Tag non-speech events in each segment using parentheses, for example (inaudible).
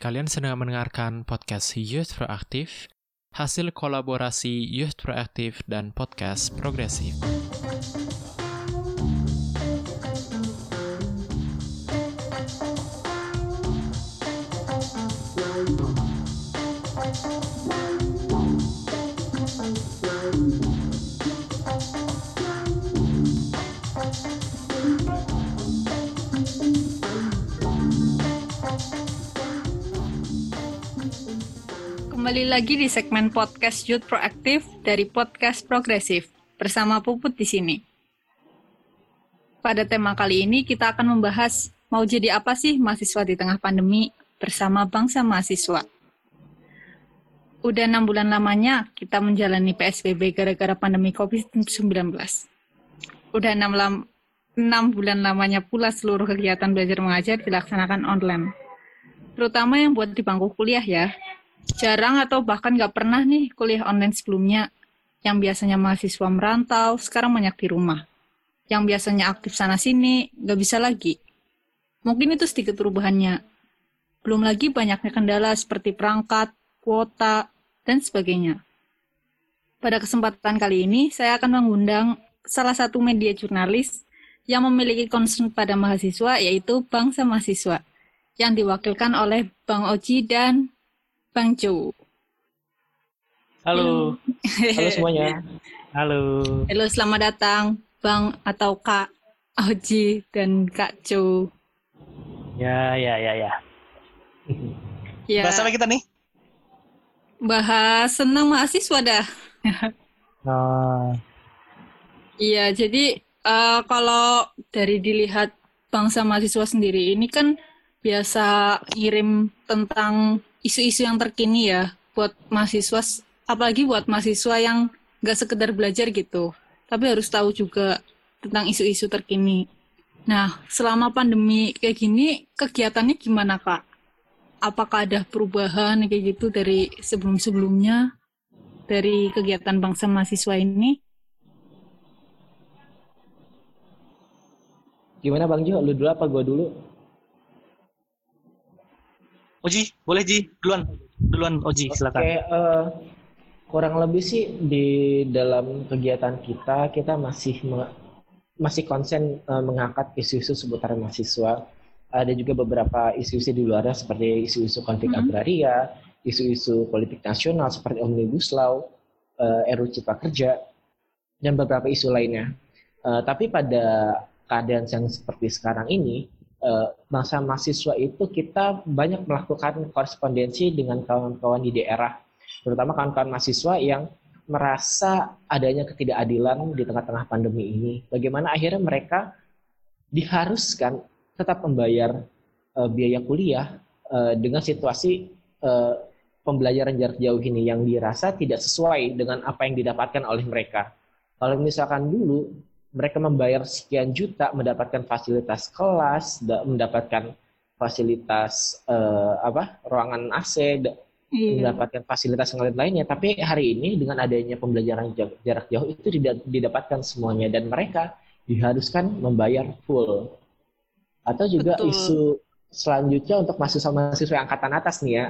Kalian sedang mendengarkan podcast Youth Proaktif, hasil kolaborasi Youth Proaktif dan podcast Progresif. Kembali lagi di segmen podcast Youth Proaktif dari podcast Progresif bersama Puput di sini. Pada tema kali ini kita akan membahas mau jadi apa sih mahasiswa di tengah pandemi bersama bangsa mahasiswa. Udah enam bulan lamanya kita menjalani PSBB gara-gara pandemi COVID-19. Udah enam, lam, enam bulan lamanya pula seluruh kegiatan belajar mengajar dilaksanakan online. Terutama yang buat di bangku kuliah ya, jarang atau bahkan nggak pernah nih kuliah online sebelumnya. Yang biasanya mahasiswa merantau, sekarang banyak di rumah. Yang biasanya aktif sana-sini, nggak bisa lagi. Mungkin itu sedikit perubahannya. Belum lagi banyaknya kendala seperti perangkat, kuota, dan sebagainya. Pada kesempatan kali ini, saya akan mengundang salah satu media jurnalis yang memiliki concern pada mahasiswa, yaitu Bangsa Mahasiswa, yang diwakilkan oleh Bang Oji dan Bang Jo. Halo. Halo semuanya. Halo. Halo, selamat datang Bang atau Kak Oji dan Kak Jo. Ya, ya, ya, ya. Ya, Bahas apa kita nih? bahas senang mahasiswa dah. Nah, Iya, jadi eh, kalau dari dilihat bangsa mahasiswa sendiri ini kan biasa ngirim tentang isu-isu yang terkini ya buat mahasiswa, apalagi buat mahasiswa yang nggak sekedar belajar gitu, tapi harus tahu juga tentang isu-isu terkini. Nah, selama pandemi kayak gini, kegiatannya gimana Kak? Apakah ada perubahan kayak gitu dari sebelum-sebelumnya dari kegiatan bangsa mahasiswa ini? Gimana Bang Jo? Lu dulu apa gua dulu? Oji, boleh Ji, duluan. Duluan Oji, silakan. Oke, eh, kurang lebih sih di dalam kegiatan kita kita masih me- masih konsen eh, mengangkat isu-isu seputar mahasiswa. Ada juga beberapa isu-isu di luarnya seperti isu-isu konflik Mhm. agraria, isu-isu politik nasional seperti Omnibus Law, eh, RUU Cipta Kerja, dan beberapa isu lainnya. Eh, tapi pada keadaan yang seperti sekarang ini, eh, bangsa mahasiswa itu kita banyak melakukan korespondensi dengan kawan-kawan di daerah, terutama kawan-kawan mahasiswa yang merasa adanya ketidakadilan di tengah-tengah pandemi ini. Bagaimana akhirnya mereka diharuskan tetap membayar eh, biaya kuliah eh, dengan situasi eh, pembelajaran jarak jauh ini yang dirasa tidak sesuai dengan apa yang didapatkan oleh mereka. Kalau misalkan dulu mereka membayar sekian juta mendapatkan fasilitas kelas, da- mendapatkan fasilitas eh, apa ruangan AC, Iya. mendapatkan fasilitas yang lain lainnya. Tapi hari ini dengan adanya pembelajaran ja- jarak jauh itu tidak didapatkan semuanya dan mereka diharuskan membayar full. Atau juga Betul. isu selanjutnya untuk mahasiswa-mahasiswa angkatan atas nih ya,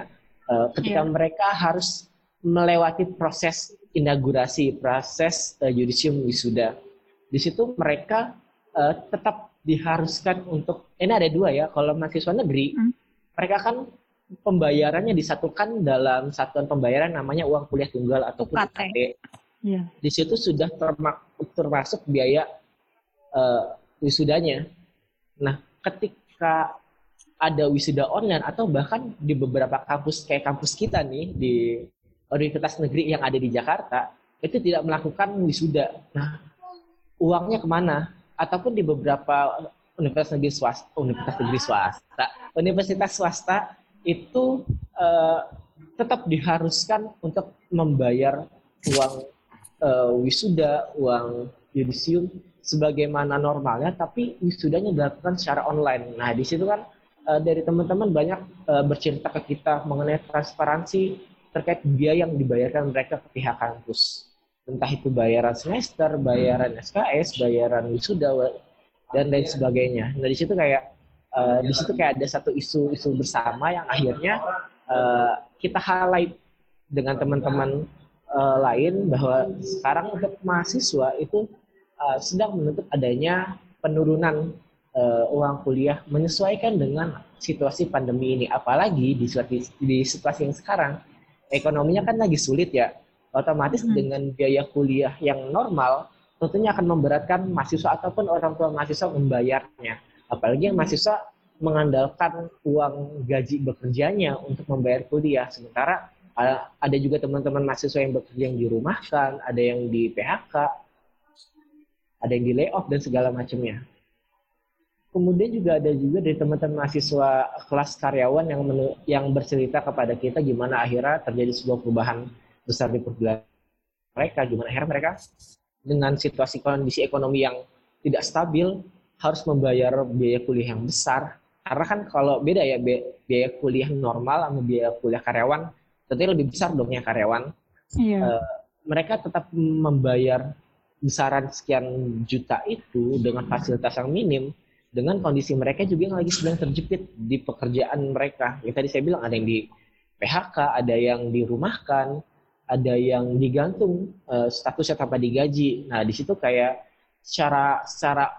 eh, ketika Iya. mereka harus melewati proses inaugurasi, proses eh, yudisium wisuda. Di situ mereka eh, tetap diharuskan untuk ini ada dua ya. Kalau mahasiswa negeri, Hmm. mereka kan pembayarannya disatukan dalam satuan pembayaran namanya uang kuliah tunggal ataupun UKT. UKT. Iya. Di situ sudah terma- termasuk biaya eh, wisudanya. Nah, ketika ada wisuda online atau bahkan di beberapa kampus kayak kampus kita nih di universitas negeri yang ada di Jakarta itu tidak melakukan wisuda. Nah, uangnya ke mana? Ataupun di beberapa universitas negeri swasta, universitas negeri swasta, universitas swasta itu eh, tetap diharuskan untuk membayar uang eh, wisuda, uang yudisium sebagaimana normalnya, tapi wisudanya dilakukan secara online. Nah, di situ kan eh, dari teman-teman banyak eh, bercerita ke kita mengenai transparansi terkait biaya yang dibayarkan mereka ke pihak kampus. Entah itu bayaran semester, bayaran SKS, bayaran wisuda, dan lain sebagainya. Nah, di situ kayak uh, di situ kayak ada satu isu-isu bersama yang akhirnya uh, kita highlight dengan teman-teman uh, lain bahwa sekarang untuk mahasiswa itu uh, sedang menuntut adanya penurunan uh, uang kuliah menyesuaikan dengan situasi pandemi ini. Apalagi di situasi, di situasi yang sekarang ekonominya kan lagi sulit ya. Otomatis hmm. dengan biaya kuliah yang normal tentunya akan memberatkan mahasiswa ataupun orang tua mahasiswa membayarnya. Apalagi yang mahasiswa mengandalkan uang gaji bekerjanya untuk membayar kuliah. Sementara ada juga teman-teman mahasiswa yang bekerja yang dirumahkan, ada yang di PHK, ada yang di layoff dan segala macamnya. Kemudian juga ada juga dari teman-teman mahasiswa kelas karyawan yang menu, yang bercerita kepada kita gimana akhirnya terjadi sebuah perubahan besar di perguruan mereka, gimana akhirnya mereka dengan situasi kondisi ekonomi yang tidak stabil harus membayar biaya kuliah yang besar karena kan kalau beda ya biaya kuliah normal sama biaya kuliah karyawan tentunya lebih besar dong yang karyawan. Iya. Uh, mereka tetap membayar besaran sekian juta itu dengan fasilitas yang minim dengan kondisi mereka juga yang lagi sedang terjepit di pekerjaan mereka. Yang tadi saya bilang ada yang di PHK, ada yang dirumahkan, ada yang digantung uh, statusnya tanpa digaji. Nah, di situ kayak secara secara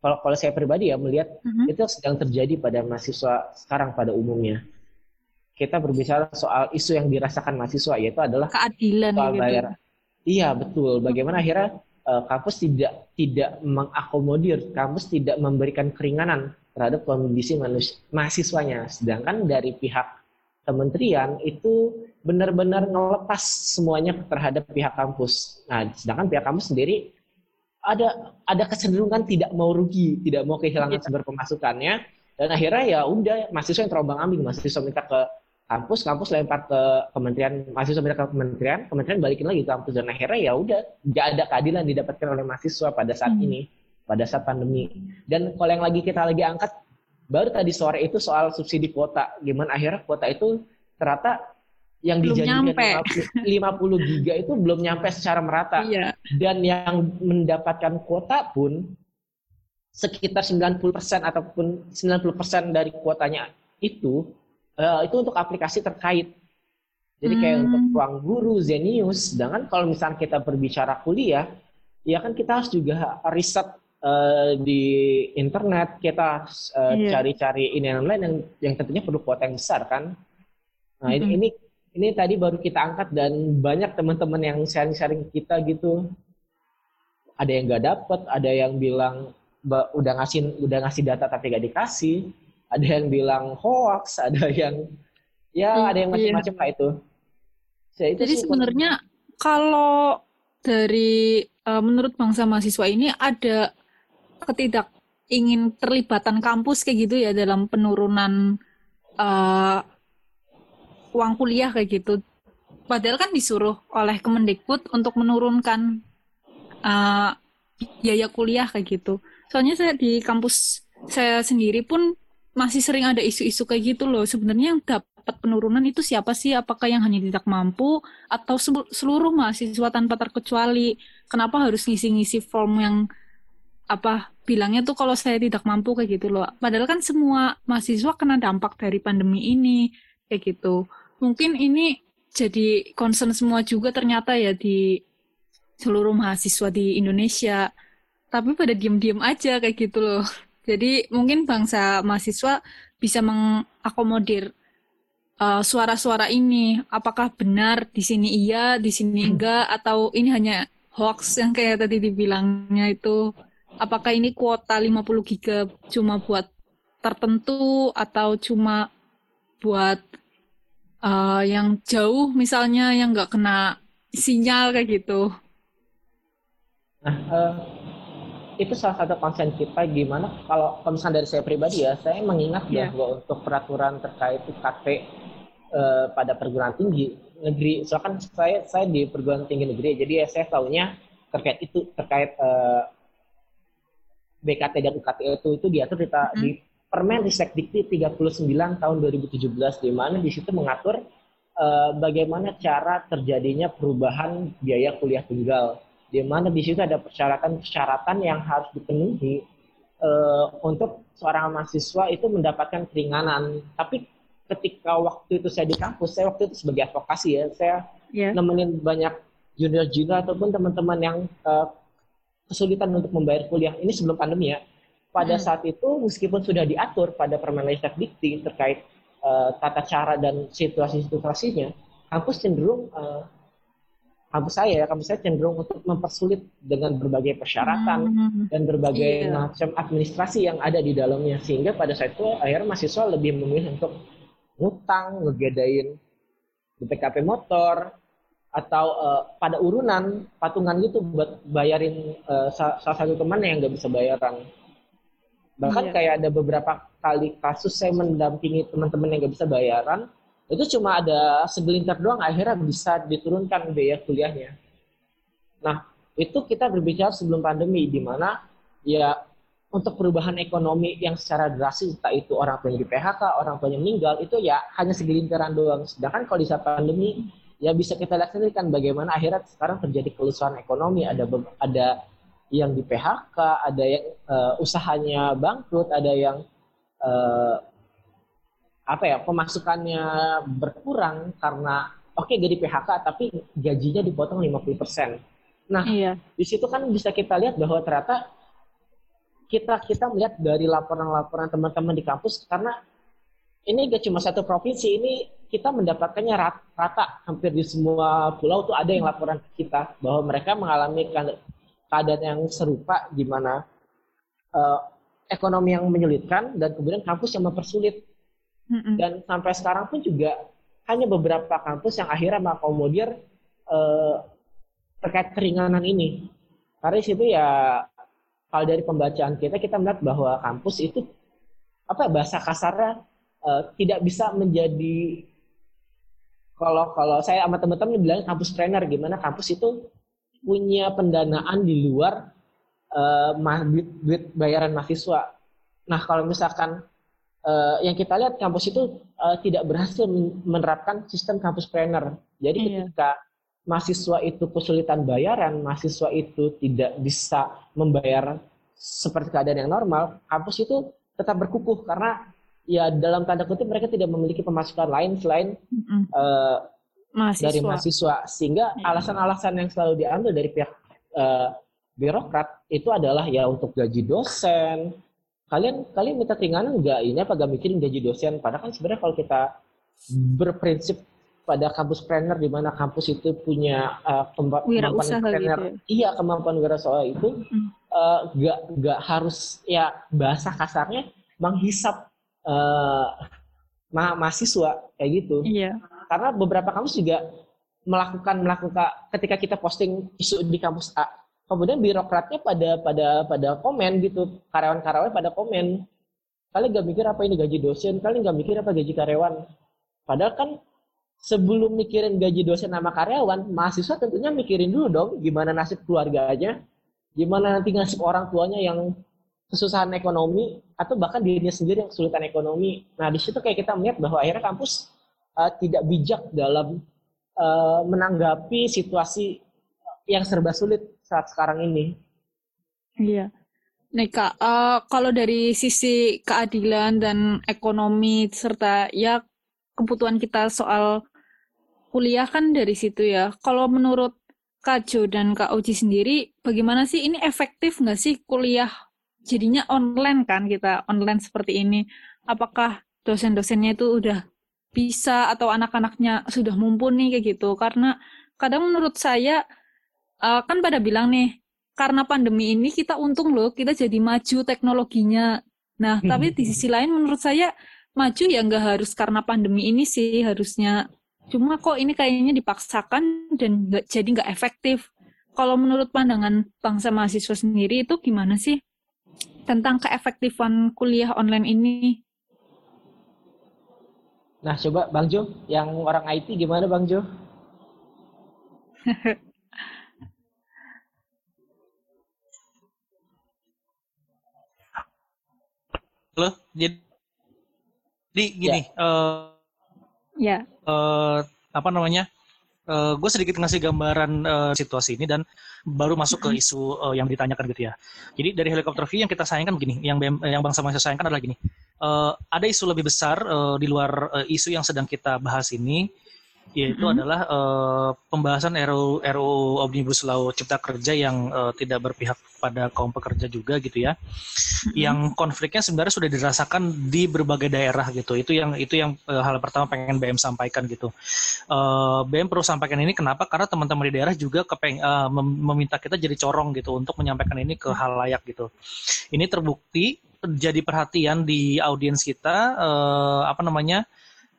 kalau kalau saya pribadi ya melihat mm-hmm. itu sedang terjadi pada mahasiswa sekarang pada umumnya. Kita berbicara soal isu yang dirasakan mahasiswa yaitu adalah keadilan soal gitu. bayar. Iya betul. Bagaimana akhirnya uh, kampus tidak tidak mengakomodir, kampus tidak memberikan keringanan terhadap kondisi manusia, mahasiswanya. Sedangkan dari pihak kementerian itu benar-benar ngelepas semuanya terhadap pihak kampus. Nah, sedangkan pihak kampus sendiri ada ada kecenderungan tidak mau rugi, tidak mau kehilangan iya. sumber pemasukannya, dan akhirnya ya udah mahasiswa yang terombang ambing, mahasiswa minta ke kampus, kampus lempar ke kementerian, mahasiswa minta ke kementerian, kementerian balikin lagi ke kampus dan akhirnya ya udah nggak ada keadilan didapatkan oleh mahasiswa pada saat hmm. ini, pada saat pandemi. Dan kalau yang lagi kita lagi angkat baru tadi sore itu soal subsidi kuota, gimana akhirnya kuota itu ternyata yang dijanjikan 50, 50 giga itu belum nyampe secara merata. Iya. Dan yang mendapatkan kuota pun sekitar 90% ataupun 90% dari kuotanya itu uh, itu untuk aplikasi terkait. Jadi kayak hmm. untuk ruang guru, Zenius, sedangkan kalau misalnya kita berbicara kuliah, ya kan kita harus juga riset uh, di internet, kita uh, iya. cari-cari ini dan lain yang yang tentunya perlu kuota yang besar kan. Nah, -hmm. ini ini ini tadi baru kita angkat dan banyak teman-teman yang sharing-sharing kita gitu. Ada yang nggak dapet ada yang bilang udah ngasih udah ngasih data tapi gak dikasih. Ada yang bilang hoax. Ada yang ya hmm, ada yang macam-macam iya. lah itu. Jadi, itu Jadi sebenarnya kalau dari uh, menurut bangsa mahasiswa ini ada ketidak ingin terlibatan kampus kayak gitu ya dalam penurunan uh, uang kuliah kayak gitu. Padahal kan disuruh oleh Kemendikbud untuk menurunkan uh, biaya kuliah kayak gitu. Soalnya saya di kampus saya sendiri pun masih sering ada isu-isu kayak gitu loh. Sebenarnya yang dapat penurunan itu siapa sih? Apakah yang hanya tidak mampu atau seluruh mahasiswa tanpa terkecuali? Kenapa harus ngisi-ngisi form yang apa bilangnya tuh kalau saya tidak mampu kayak gitu loh. Padahal kan semua mahasiswa kena dampak dari pandemi ini kayak gitu mungkin ini jadi concern semua juga ternyata ya di seluruh mahasiswa di Indonesia. Tapi pada diem-diem aja kayak gitu loh. (laughs) Jadi mungkin bangsa mahasiswa bisa mengakomodir uh, suara-suara ini. Apakah benar di sini iya, di sini hmm. enggak, atau ini hanya hoax yang kayak tadi dibilangnya itu. Apakah ini kuota 50 giga cuma buat tertentu atau cuma buat uh, yang jauh misalnya yang nggak kena sinyal kayak gitu. Nah, uh, itu salah satu konsen kita gimana kalau komisan dari saya pribadi ya, saya mengingat yeah. bahwa untuk peraturan terkait UKT uh, eh, pada perguruan tinggi negeri, soalnya kan saya saya di perguruan tinggi negeri, jadi ya saya tahunya terkait itu terkait uh, BKT dan UKT itu itu diatur di, mm -hmm. di Permen Ristek Dikti 39 tahun 2017 di mana di situ mengatur uh, bagaimana cara terjadinya perubahan biaya kuliah tunggal. Di mana di situ ada persyaratan-persyaratan yang harus dipenuhi uh, untuk seorang mahasiswa itu mendapatkan keringanan. Tapi ketika waktu itu saya di kampus, saya waktu itu sebagai advokasi ya, saya yeah. nemenin banyak junior-junior ataupun teman-teman yang uh, kesulitan untuk membayar kuliah. Ini sebelum pandemi ya. Pada hmm. saat itu meskipun sudah diatur pada Permenristek Dikti terkait uh, tata cara dan situasi-situasinya, kampus cenderung uh, kampus saya, kampus saya cenderung untuk mempersulit dengan berbagai persyaratan hmm. dan berbagai yeah. macam administrasi yang ada di dalamnya sehingga pada saat itu akhirnya mahasiswa lebih memilih untuk ngutang, ngegedain BPKP motor atau uh, pada urunan patungan gitu buat bayarin uh, salah satu teman yang nggak bisa bayaran. Bahkan yeah. kayak ada beberapa kali kasus saya mendampingi teman-teman yang nggak bisa bayaran, itu cuma ada segelintir doang akhirnya bisa diturunkan biaya kuliahnya. Nah, itu kita berbicara sebelum pandemi di mana ya untuk perubahan ekonomi yang secara drastis entah itu orang tuanya di PHK, orang tuanya meninggal itu ya hanya segelintiran doang. Sedangkan kalau di saat pandemi ya bisa kita lihat sendiri kan bagaimana akhirnya sekarang terjadi kelusuan ekonomi, ada ada yang di PHK, ada yang uh, usahanya bangkrut, ada yang uh, apa ya pemasukannya berkurang karena oke okay, jadi PHK tapi gajinya dipotong 50%. Nah, iya. di situ kan bisa kita lihat bahwa ternyata kita kita melihat dari laporan-laporan teman-teman di kampus karena ini gak cuma satu provinsi, ini kita mendapatkannya rata, rata hampir di semua pulau tuh ada yang laporan ke kita bahwa mereka mengalami keadaan yang serupa di mana uh, ekonomi yang menyulitkan dan kemudian kampus yang mempersulit dan sampai sekarang pun juga hanya beberapa kampus yang akhirnya mengakomodir uh, terkait keringanan ini. Karena situ ya kalau dari pembacaan kita kita melihat bahwa kampus itu apa bahasa kasarnya uh, tidak bisa menjadi kalau kalau saya sama teman-teman bilang kampus trainer gimana kampus itu punya pendanaan di luar uh, duit, duit bayaran mahasiswa. Nah kalau misalkan uh, yang kita lihat kampus itu uh, tidak berhasil menerapkan sistem kampus planner. Jadi iya. ketika mahasiswa itu kesulitan bayaran, mahasiswa itu tidak bisa membayar seperti keadaan yang normal, kampus itu tetap berkukuh karena ya dalam tanda kutip mereka tidak memiliki pemasukan lain selain mm -hmm. uh, mahasiswa. dari mahasiswa sehingga iya. alasan-alasan yang selalu diambil dari pihak uh, birokrat itu adalah ya untuk gaji dosen, kalian kalian minta keringanan nggak ini apa gak mikirin gaji dosen padahal kan sebenarnya kalau kita berprinsip pada kampus planner di mana kampus itu punya uh, kemampuan planner gitu. Ya? iya kemampuan soal itu mm. uh, gak gak harus ya bahasa kasarnya menghisap uh, ma mahasiswa kayak gitu iya. Karena beberapa kampus juga melakukan melakukan ketika kita posting isu di kampus A kemudian birokratnya pada pada pada komen gitu. Karyawan-karyawan pada komen kalian nggak mikir apa ini gaji dosen? Kalian nggak mikir apa gaji karyawan? Padahal kan sebelum mikirin gaji dosen sama karyawan mahasiswa tentunya mikirin dulu dong gimana nasib keluarganya gimana nanti nasib orang tuanya yang kesusahan ekonomi atau bahkan dirinya sendiri yang kesulitan ekonomi. Nah di situ kayak kita melihat bahwa akhirnya kampus uh, tidak bijak dalam uh, menanggapi situasi yang serba sulit saat sekarang ini. Iya. Nih Kak, uh, kalau dari sisi keadilan dan ekonomi serta ya kebutuhan kita soal kuliah kan dari situ ya. Kalau menurut Kak Jo dan Kak Uji sendiri, bagaimana sih ini efektif nggak sih kuliah jadinya online kan kita online seperti ini? Apakah dosen-dosennya itu udah bisa atau anak-anaknya sudah mumpuni kayak gitu? Karena kadang menurut saya uh, kan pada bilang nih karena pandemi ini kita untung loh kita jadi maju teknologinya. Nah hmm. tapi di sisi lain menurut saya maju ya nggak harus karena pandemi ini sih harusnya. Cuma kok ini kayaknya dipaksakan dan nggak jadi nggak efektif. Kalau menurut pandangan bangsa mahasiswa sendiri itu gimana sih tentang keefektifan kuliah online ini? Nah, coba Bang Jo, yang orang IT gimana Bang Jo? Halo, jadi gini, ya. Uh, ya. Uh, apa namanya? uh, gue sedikit ngasih gambaran uh, situasi ini dan baru masuk ke isu uh, yang ditanyakan gitu ya. Jadi dari helikopter view yang kita sayangkan begini, yang BM, yang bangsa manusia sayangkan adalah gini. Uh, ada isu lebih besar uh, di luar uh, isu yang sedang kita bahas ini yaitu mm-hmm. adalah uh, pembahasan RUU RUU Omnibus Law Cipta Kerja yang uh, tidak berpihak pada kaum pekerja juga gitu ya. Mm-hmm. Yang konfliknya sebenarnya sudah dirasakan di berbagai daerah gitu. Itu yang itu yang uh, hal pertama pengen BM sampaikan gitu. Uh, BM perlu sampaikan ini kenapa? Karena teman-teman di daerah juga kepeng uh, meminta kita jadi corong gitu untuk menyampaikan ini ke hal layak gitu. Ini terbukti jadi perhatian di audiens kita uh, apa namanya?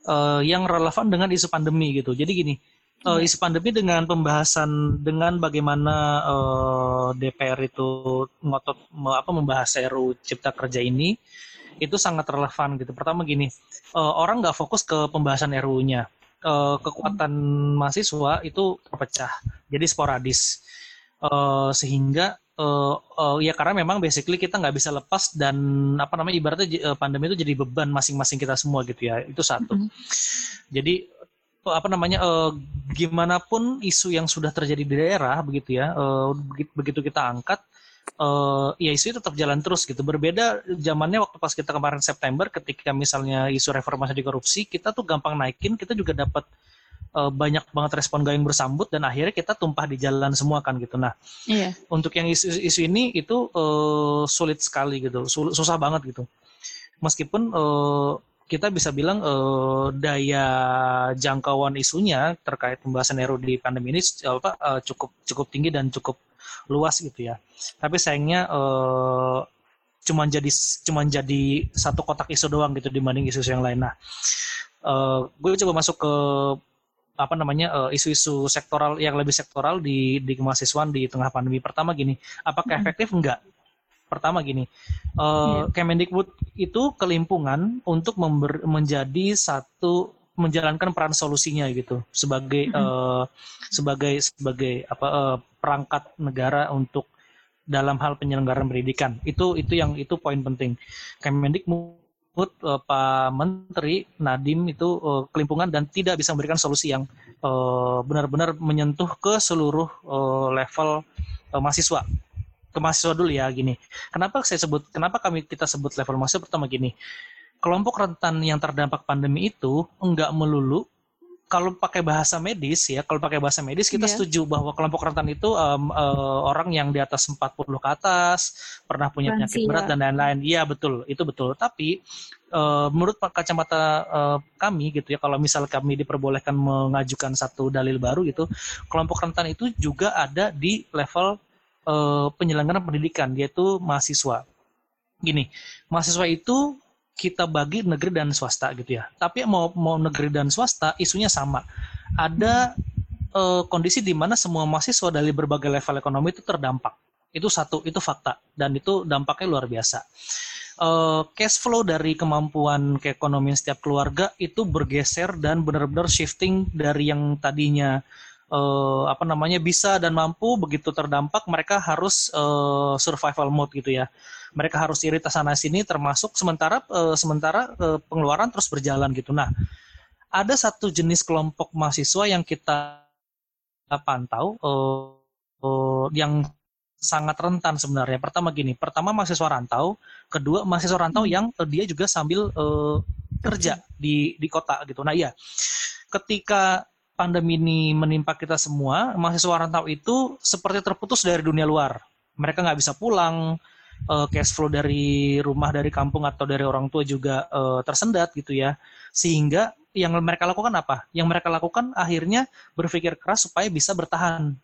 uh, yang relevan dengan isu pandemi gitu. Jadi gini, uh, isu pandemi dengan pembahasan dengan bagaimana uh, DPR itu ngotot apa membahas RUU Cipta Kerja ini itu sangat relevan gitu. Pertama gini, uh, orang nggak fokus ke pembahasan RUU-nya. Uh, kekuatan mahasiswa itu terpecah, jadi sporadis, uh, sehingga uh, uh, ya karena memang basically kita nggak bisa lepas dan apa namanya ibaratnya uh, pandemi itu jadi beban masing-masing kita semua gitu ya. Itu satu. Mm -hmm. jadi apa namanya uh, gimana pun isu yang sudah terjadi di daerah begitu ya uh, begitu kita angkat uh, ya isu itu tetap jalan terus gitu. Berbeda zamannya waktu pas kita kemarin September ketika misalnya isu reformasi di korupsi kita tuh gampang naikin kita juga dapat uh, banyak banget respon gayung bersambut dan akhirnya kita tumpah di jalan semua kan gitu. Nah, iya. untuk yang isu-isu ini itu uh, sulit sekali gitu, susah banget gitu. Meskipun uh, kita bisa bilang uh, daya jangkauan isunya terkait pembahasan RU di pandemi ini apa uh, cukup cukup tinggi dan cukup luas gitu ya. Tapi sayangnya uh, cuman jadi cuman jadi satu kotak isu doang gitu dibanding isu-isu yang lain. Nah, uh, gue coba masuk ke apa namanya uh, isu-isu sektoral yang lebih sektoral di di kemahasiswaan di tengah pandemi. Pertama gini, apakah hmm. efektif enggak? Pertama gini, uh, yeah. Kemendikbud itu kelimpungan untuk member, menjadi satu menjalankan peran solusinya gitu sebagai mm -hmm. uh, sebagai sebagai apa uh, perangkat negara untuk dalam hal penyelenggaraan pendidikan itu itu yang itu poin penting Kemendikbud uh, Pak Menteri Nadim itu uh, kelimpungan dan tidak bisa memberikan solusi yang uh, benar-benar menyentuh ke seluruh uh, level uh, mahasiswa ke mahasiswa dulu ya gini. Kenapa saya sebut kenapa kami kita sebut level mahasiswa pertama gini. Kelompok rentan yang terdampak pandemi itu enggak melulu kalau pakai bahasa medis ya, kalau pakai bahasa medis kita yeah. setuju bahwa kelompok rentan itu um, uh, orang yang di atas 40 ke atas, pernah punya penyakit berat dan lain-lain. Iya betul, itu betul. Tapi uh, menurut kacamata uh, kami gitu ya, kalau misal kami diperbolehkan mengajukan satu dalil baru gitu, kelompok rentan itu juga ada di level uh, penyelenggaraan pendidikan yaitu mahasiswa. Gini, mahasiswa itu kita bagi negeri dan swasta gitu ya. Tapi mau mau negeri dan swasta isunya sama. Ada uh, kondisi di mana semua mahasiswa dari berbagai level ekonomi itu terdampak. Itu satu, itu fakta dan itu dampaknya luar biasa. Uh, cash flow dari kemampuan keekonomian setiap keluarga itu bergeser dan benar-benar shifting dari yang tadinya uh, apa namanya bisa dan mampu begitu terdampak mereka harus uh, survival mode gitu ya mereka harus irit sana sini termasuk sementara uh, sementara uh, pengeluaran terus berjalan gitu. Nah, ada satu jenis kelompok mahasiswa yang kita pantau uh, uh, yang sangat rentan sebenarnya. Pertama gini, pertama mahasiswa rantau, kedua mahasiswa rantau hmm. yang uh, dia juga sambil uh, kerja di di kota gitu. Nah, iya. Ketika pandemi ini menimpa kita semua, mahasiswa rantau itu seperti terputus dari dunia luar. Mereka nggak bisa pulang, uh, cash flow dari rumah dari kampung atau dari orang tua juga uh, tersendat gitu ya. Sehingga yang mereka lakukan apa? Yang mereka lakukan akhirnya berpikir keras supaya bisa bertahan.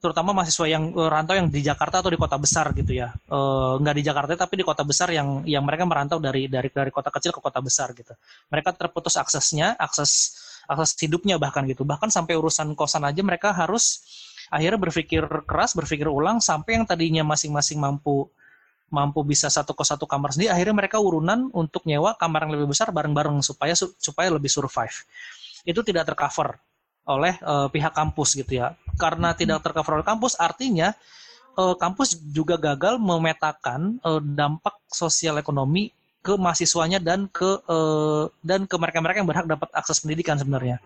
Terutama mahasiswa yang uh, rantau yang di Jakarta atau di kota besar gitu ya. Uh, nggak di Jakarta tapi di kota besar yang yang mereka merantau dari dari dari kota kecil ke kota besar gitu. Mereka terputus aksesnya akses akses hidupnya bahkan gitu. Bahkan sampai urusan kosan aja mereka harus akhirnya berpikir keras, berpikir ulang sampai yang tadinya masing-masing mampu mampu bisa satu kos satu kamar sendiri, akhirnya mereka urunan untuk nyewa kamar yang lebih besar bareng-bareng supaya supaya lebih survive. Itu tidak tercover oleh uh, pihak kampus gitu ya. Karena hmm. tidak tercover oleh kampus, artinya uh, kampus juga gagal memetakan uh, dampak sosial ekonomi ke mahasiswanya dan ke uh, dan ke mereka-mereka yang berhak dapat akses pendidikan sebenarnya.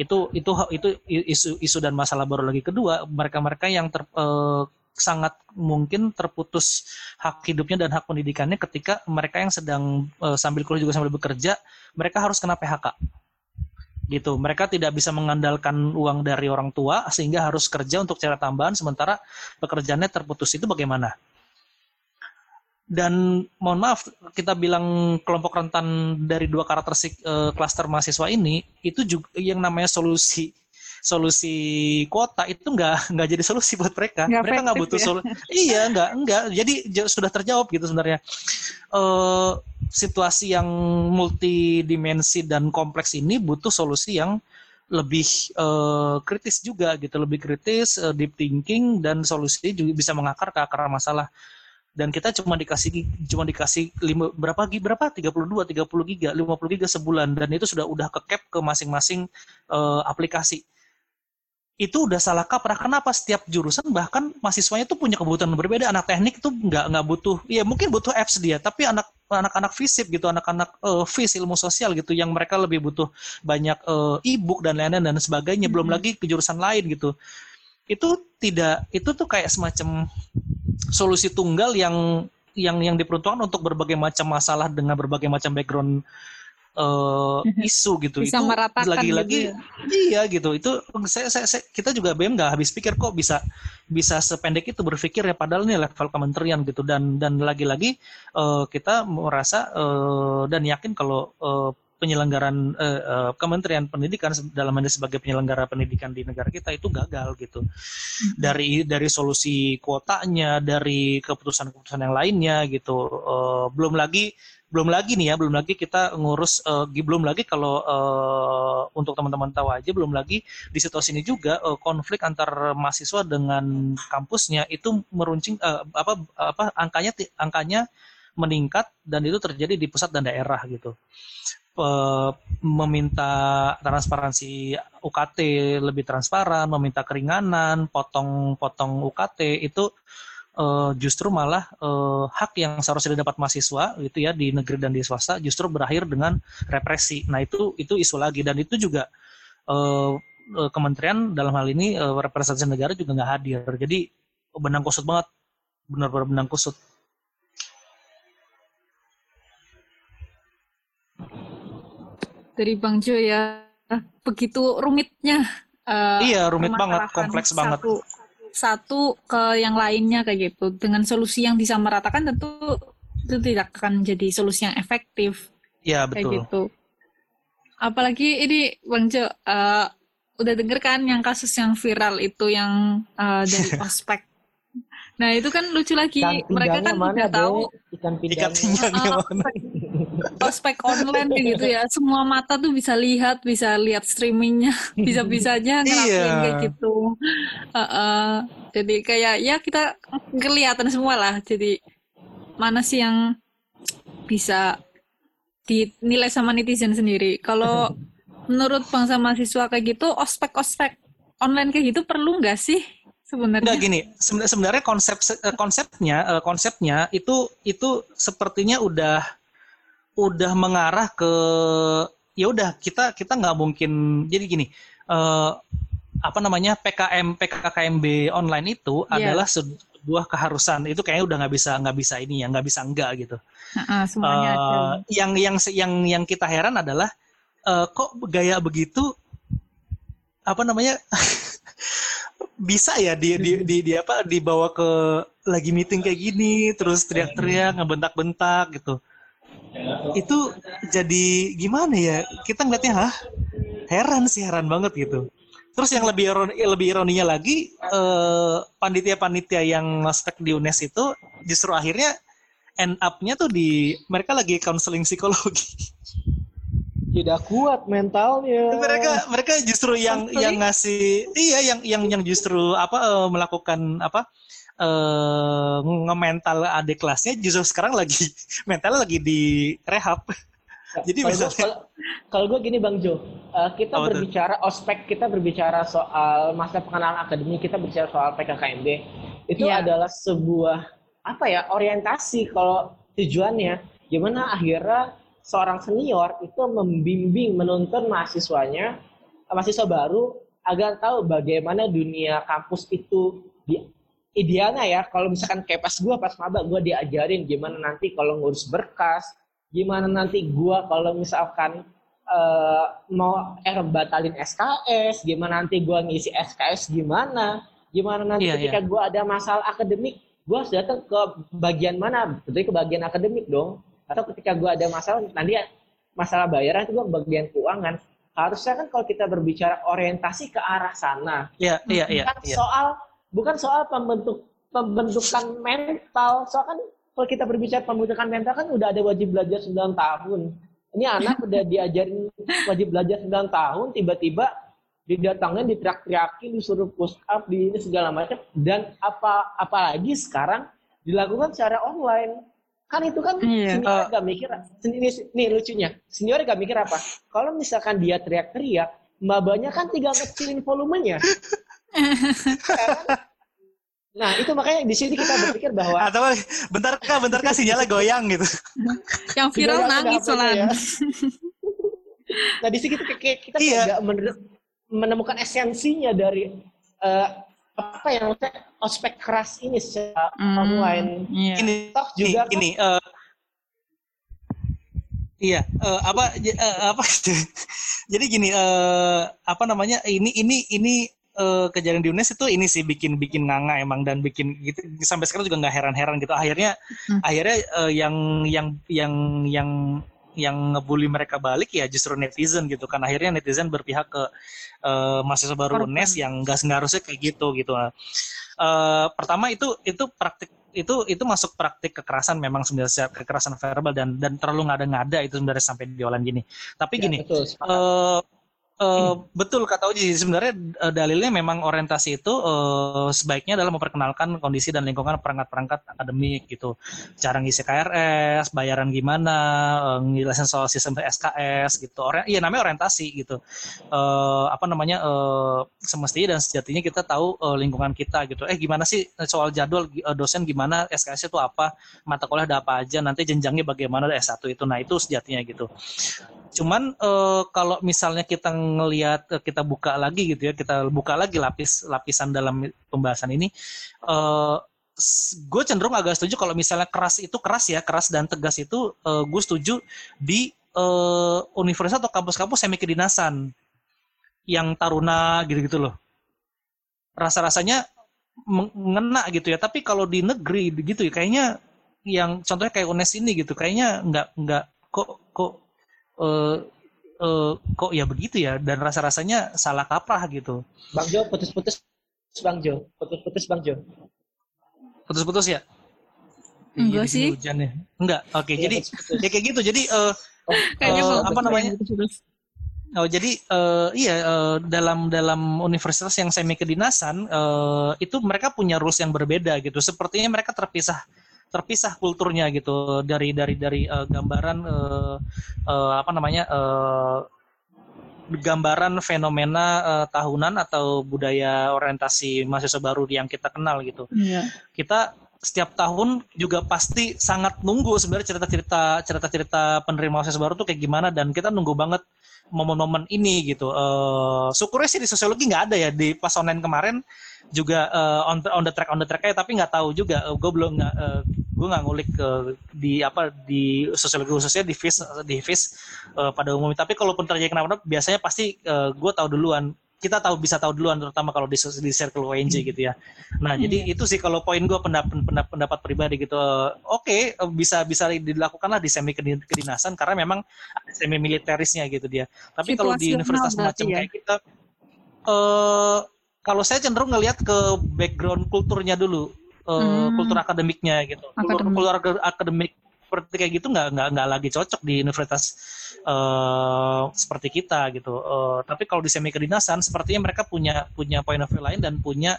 Itu itu itu isu isu dan masalah baru lagi. Kedua mereka-mereka yang ter, uh, sangat mungkin terputus hak hidupnya dan hak pendidikannya ketika mereka yang sedang uh, sambil kuliah juga sambil bekerja mereka harus kena PHK gitu. Mereka tidak bisa mengandalkan uang dari orang tua sehingga harus kerja untuk cara tambahan sementara pekerjaannya terputus. Itu bagaimana dan mohon maaf kita bilang kelompok rentan dari dua karakteristik uh, klaster mahasiswa ini itu juga yang namanya solusi solusi kuota itu nggak (laughs) nggak jadi solusi buat mereka. Gak mereka nggak butuh ya? solusi iya nggak nggak. Jadi sudah terjawab gitu sebenarnya. Uh, situasi yang multidimensi dan kompleks ini butuh solusi yang lebih uh, kritis juga gitu. Lebih kritis uh, deep thinking dan solusi juga bisa mengakar ke akar masalah dan kita cuma dikasih cuma dikasih lima, berapa giga berapa? 32 30 giga 50 giga sebulan. Dan itu sudah udah ke cap ke masing-masing uh, aplikasi. Itu udah salah kaprah. Kenapa setiap jurusan bahkan mahasiswanya tuh punya kebutuhan berbeda. Anak teknik itu nggak nggak butuh ya mungkin butuh apps dia. Tapi anak anak-anak fisip gitu anak-anak uh, fis ilmu sosial gitu yang mereka lebih butuh banyak uh, e-book dan lain-lain dan sebagainya. Hmm. belum lagi ke jurusan lain gitu itu tidak itu tuh kayak semacam solusi tunggal yang yang yang diperuntukkan untuk berbagai macam masalah dengan berbagai macam background uh, isu gitu. Bisa itu lagi-lagi gitu ya? iya gitu. Itu saya, saya, saya kita juga BM nggak habis pikir kok bisa bisa sependek itu berpikir ya padahal ini level kementerian gitu. Dan dan lagi-lagi uh, kita merasa uh, dan yakin kalau uh, penyelenggaraan uh, uh, Kementerian Pendidikan dalam hal sebagai penyelenggara pendidikan di negara kita itu gagal gitu. Dari dari solusi kuotanya dari keputusan-keputusan yang lainnya gitu. Uh, belum lagi belum lagi nih ya belum lagi kita ngurus uh, belum lagi kalau uh, untuk teman-teman tahu aja belum lagi di situasi ini juga uh, konflik antar mahasiswa dengan kampusnya itu meruncing uh, apa apa angkanya angkanya meningkat dan itu terjadi di pusat dan daerah gitu meminta transparansi UKT lebih transparan, meminta keringanan, potong-potong UKT itu uh, justru malah uh, hak yang seharusnya didapat mahasiswa gitu ya di negeri dan di swasta justru berakhir dengan represi. Nah itu itu isu lagi dan itu juga uh, kementerian dalam hal ini uh, representasi negara juga nggak hadir. Jadi benang kusut banget, benar-benar benang kusut. Dari Bang Jo ya. Begitu rumitnya. Uh, iya, rumit banget, kompleks satu, banget. Satu ke yang lainnya kayak gitu. Dengan solusi yang disamaratakan tentu itu tidak akan menjadi solusi yang efektif. Iya, betul. Kayak gitu. Apalagi ini Bang Jo, uh, udah denger kan yang kasus yang viral itu yang uh, dari (laughs) ospek Nah itu kan lucu lagi, ikan mereka kan mana, udah tahu ikan pinggangnya mana. Ospek online gitu ya, semua mata tuh bisa lihat, bisa lihat streamingnya, (laughs) bisa-bisanya ngelakuin iya. kayak gitu. Uh, uh, jadi kayak ya kita kelihatan semua lah. Jadi mana sih yang bisa dinilai sama netizen sendiri? Kalau (laughs) menurut bangsa mahasiswa kayak gitu, ospek-ospek online kayak gitu perlu nggak sih? Sebenarnya. Enggak gini. Sebenarnya konsep eh, konsepnya eh, konsepnya itu itu sepertinya udah udah mengarah ke ya udah kita kita nggak mungkin jadi gini uh, apa namanya PKM PKKMB online itu yeah. adalah sebuah keharusan. Itu kayaknya udah nggak bisa nggak bisa ini ya nggak bisa enggak gitu. Uh, semuanya uh, yang yang yang yang kita heran adalah uh, kok gaya begitu apa namanya (laughs) bisa ya di, di, di, di apa dibawa ke lagi meeting kayak gini terus teriak-teriak ngebentak-bentak gitu. Itu jadi gimana ya? Kita ngeliatnya hah? Heran sih heran banget gitu. Terus yang lebih ironi, lebih ironinya lagi eh, panitia-panitia yang ngospek di UNES itu justru akhirnya end up-nya tuh di mereka lagi counseling psikologi (laughs) tidak kuat mentalnya. Mereka mereka justru yang Sampai. yang ngasih iya yang yang yang justru apa uh, melakukan apa uh, nge-mental adik kelasnya justru sekarang lagi (laughs) mental lagi di rehab. Jadi kalau misalnya kalau, kalau gue gini Bang Jo, uh, kita oh, berbicara betul. ospek, kita berbicara soal masa pengenalan akademi, kita berbicara soal PKKMB. Itu yeah. adalah sebuah apa ya orientasi kalau tujuannya gimana akhirnya seorang senior itu membimbing menuntun mahasiswanya mahasiswa baru agar tahu bagaimana dunia kampus itu di idealnya ya. Kalau misalkan kayak pas gue pas maba gue diajarin gimana nanti kalau ngurus berkas gimana nanti gue kalau misalkan uh, mau er batalin SKS gimana nanti gue ngisi SKS gimana gimana nanti yeah, ketika yeah. gue ada masalah akademik gue harus datang ke bagian mana? Betul ke bagian akademik dong atau ketika gue ada masalah nanti masalah bayaran itu gue bagian keuangan. Harusnya kan kalau kita berbicara orientasi ke arah sana iya iya iya bukan ya. soal bukan soal pembentuk pembentukan mental. Soal kan kalau kita berbicara pembentukan mental kan udah ada wajib belajar 9 tahun. Ini anak udah (laughs) diajarin wajib belajar 9 tahun tiba-tiba didatangin diteriak-teriakin disuruh push up di ini segala macam. Dan apa apalagi sekarang dilakukan secara online kan itu kan yeah. senior uh, gak mikir ini nih lucunya. Senior gak mikir apa. Kalau misalkan dia teriak-teriak mbak kan tinggal kecilin volumenya. (laughs) Nah itu makanya di sini kita berpikir bahwa atau bentar kak bentar kak sinyalnya goyang gitu? Yang viral nangis soalnya. ya. nah di sini kita kita iya. menemukan esensinya dari uh, apa yang ospek keras ini secara mm, online. Iya. Ini toh juga ini, ini uh, Iya, uh, apa uh, apa (laughs) jadi gini uh, apa namanya ini ini ini uh, kejadian di UNES itu ini sih bikin bikin nganga emang dan bikin gitu sampai sekarang juga nggak heran-heran gitu akhirnya hmm. akhirnya uh, yang yang yang yang yang ngebully mereka balik ya justru netizen gitu kan akhirnya netizen berpihak ke uh, mahasiswa baru UNES yang nggak harusnya kayak gitu gitu uh, pertama itu itu praktik itu itu masuk praktik kekerasan memang sebenarnya kekerasan verbal dan dan terlalu ngada-ngada itu sebenarnya sampai diolah gini. Tapi ya, gini betul, uh, Uh, betul kata Uji sebenarnya uh, dalilnya memang orientasi itu uh, sebaiknya adalah memperkenalkan kondisi dan lingkungan perangkat-perangkat akademik gitu. Cara ngisi KRS bayaran gimana uh, ngejelasin soal sistem SKS gitu. Ori iya namanya orientasi gitu. Uh, apa namanya uh, semestinya dan sejatinya kita tahu uh, lingkungan kita gitu. Eh gimana sih soal jadwal uh, dosen gimana SKS itu apa mata kuliah ada apa aja nanti jenjangnya bagaimana S1 itu. Nah itu sejatinya gitu cuman uh, kalau misalnya kita ngelihat eh, kita buka lagi gitu ya, kita buka lagi lapis lapisan dalam pembahasan ini, uh, gue cenderung agak setuju kalau misalnya keras itu keras ya, keras dan tegas itu uh, gue setuju di uh, universitas atau kampus-kampus semi kedinasan yang taruna gitu-gitu loh. Rasa-rasanya mengena gitu ya, tapi kalau di negeri gitu ya kayaknya yang contohnya kayak UNES ini gitu, kayaknya nggak nggak kok kok uh, uh, kok ya begitu ya dan rasa-rasanya salah kaprah gitu. Bang Jo putus-putus Bang Jo, putus-putus Bang Jo. Putus-putus ya? Enggak sih. Hujan ya. Enggak. Oke, okay, ya, jadi putus -putus. ya kayak gitu. Jadi uh, uh, apa namanya? Oh jadi uh, iya uh, dalam dalam universitas yang semi kedinasan uh, itu mereka punya rules yang berbeda gitu. Sepertinya mereka terpisah terpisah kulturnya gitu dari dari dari uh, gambaran uh, uh, apa namanya uh, gambaran fenomena uh, tahunan atau budaya orientasi mahasiswa baru yang kita kenal gitu. Yeah. Kita setiap tahun juga pasti sangat nunggu sebenarnya cerita-cerita cerita-cerita penerima mahasiswa baru tuh kayak gimana dan kita nunggu banget momen-momen ini gitu. Uh, syukurnya sih di sosiologi nggak ada ya di pas online kemarin juga uh, on, on the track on the track tapi nggak tahu juga. Uh, gue belum nggak uh, gue nggak ngulik uh, di apa di sosiologi khususnya di FIS di FIS uh, pada umumnya tapi kalaupun terjadi kenapa-napa biasanya pasti uh, gue tahu duluan kita tahu bisa tahu duluan terutama kalau di, di circle ONG hmm. gitu ya. Nah, hmm. jadi itu sih kalau poin gue pendapat, pendapat pendapat pribadi gitu. Oke, okay, bisa bisa dilakukanlah di semi kedinasan karena memang semi militerisnya gitu dia. Tapi kalau di universitas macam ya? kayak kita uh, kalau saya cenderung ngelihat ke background kulturnya dulu uh, hmm. kultur akademiknya gitu. Akademik. Kultur, kultur akademik seperti kayak gitu nggak nggak nggak lagi cocok di universitas uh, seperti kita gitu. Uh, tapi kalau di semi kedinasan, sepertinya mereka punya punya point of view lain dan punya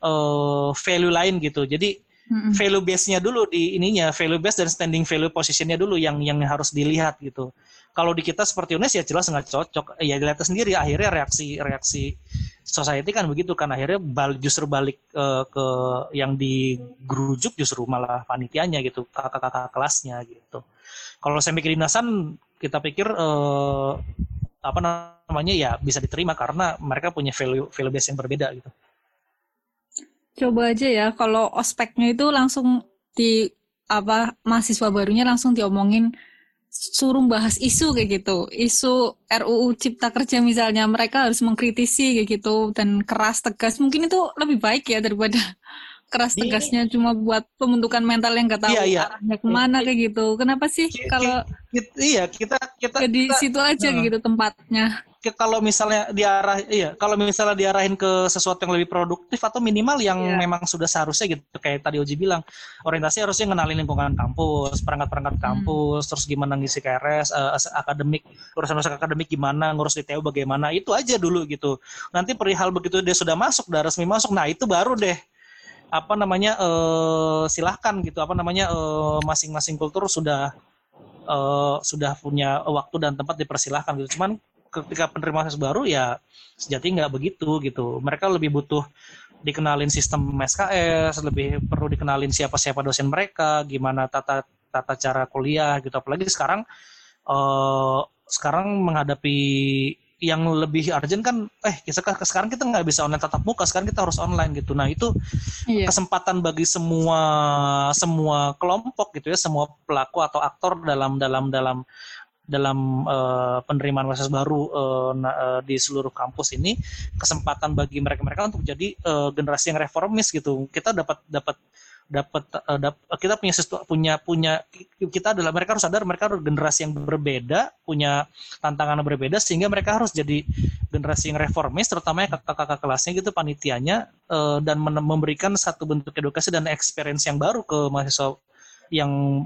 uh, value lain gitu. Jadi hmm value base-nya dulu di ininya, value base dan standing value position-nya dulu yang yang harus dilihat gitu kalau di kita seperti UNES ya jelas nggak cocok. Ya dilihat sendiri akhirnya reaksi reaksi society kan begitu kan. Akhirnya balik, justru balik uh, ke yang digerujuk justru malah panitianya gitu kakak-kakak kelasnya gitu. Kalau semi kedinasan kita pikir eh, apa namanya ya bisa diterima karena mereka punya value value base yang berbeda gitu. Coba aja ya, kalau ospeknya itu langsung di apa mahasiswa barunya langsung diomongin suruh bahas isu kayak gitu. Isu RUU Cipta Kerja misalnya, mereka harus mengkritisi kayak gitu dan keras tegas. Mungkin itu lebih baik ya daripada (laughs) keras Iya. tegasnya cuma buat pembentukan mental yang nggak tahu Iya, iya. arahnya ke mana kayak gitu. Kenapa sih Ki- kalau iya kita kita, ya di kita situ aja Nah. gitu tempatnya? Kalau misalnya diarah iya kalau misalnya diarahin ke sesuatu yang lebih produktif atau minimal yang Iya. memang sudah seharusnya gitu kayak tadi Oji bilang orientasi harusnya ngenalin lingkungan kampus perangkat-perangkat Hmm. kampus terus gimana ngisi KRS eh, as- akademik urusan-urusan akademik gimana ngurus di TU bagaimana itu aja dulu gitu nanti perihal begitu dia sudah masuk udah resmi masuk nah itu baru deh apa namanya eh silahkan gitu apa namanya eh, masing-masing kultur sudah eh, sudah punya waktu dan tempat dipersilahkan gitu cuman ketika penerima mahasiswa baru ya sejatinya nggak begitu gitu. Mereka lebih butuh dikenalin sistem SKS lebih perlu dikenalin siapa-siapa dosen mereka gimana tata tata cara kuliah gitu. Apalagi sekarang eh sekarang menghadapi yang lebih urgent kan eh kita sekarang kita nggak bisa online tatap muka sekarang kita harus online gitu. Nah itu Iya. kesempatan bagi semua semua kelompok gitu ya semua pelaku atau aktor dalam dalam dalam dalam eh, penerimaan mahasiswa baru na- eh, di seluruh kampus ini kesempatan bagi mereka-mereka untuk jadi eh, generasi yang reformis gitu. Kita dapat dapat dapat eh, dap- kita punya punya punya kita adalah mereka harus sadar mereka harus generasi yang berbeda punya tantangan yang berbeda sehingga mereka harus jadi generasi yang reformis terutama kakak-kakak kelasnya gitu panitianya eh, dan memberikan satu bentuk edukasi dan experience yang baru ke mahasiswa yang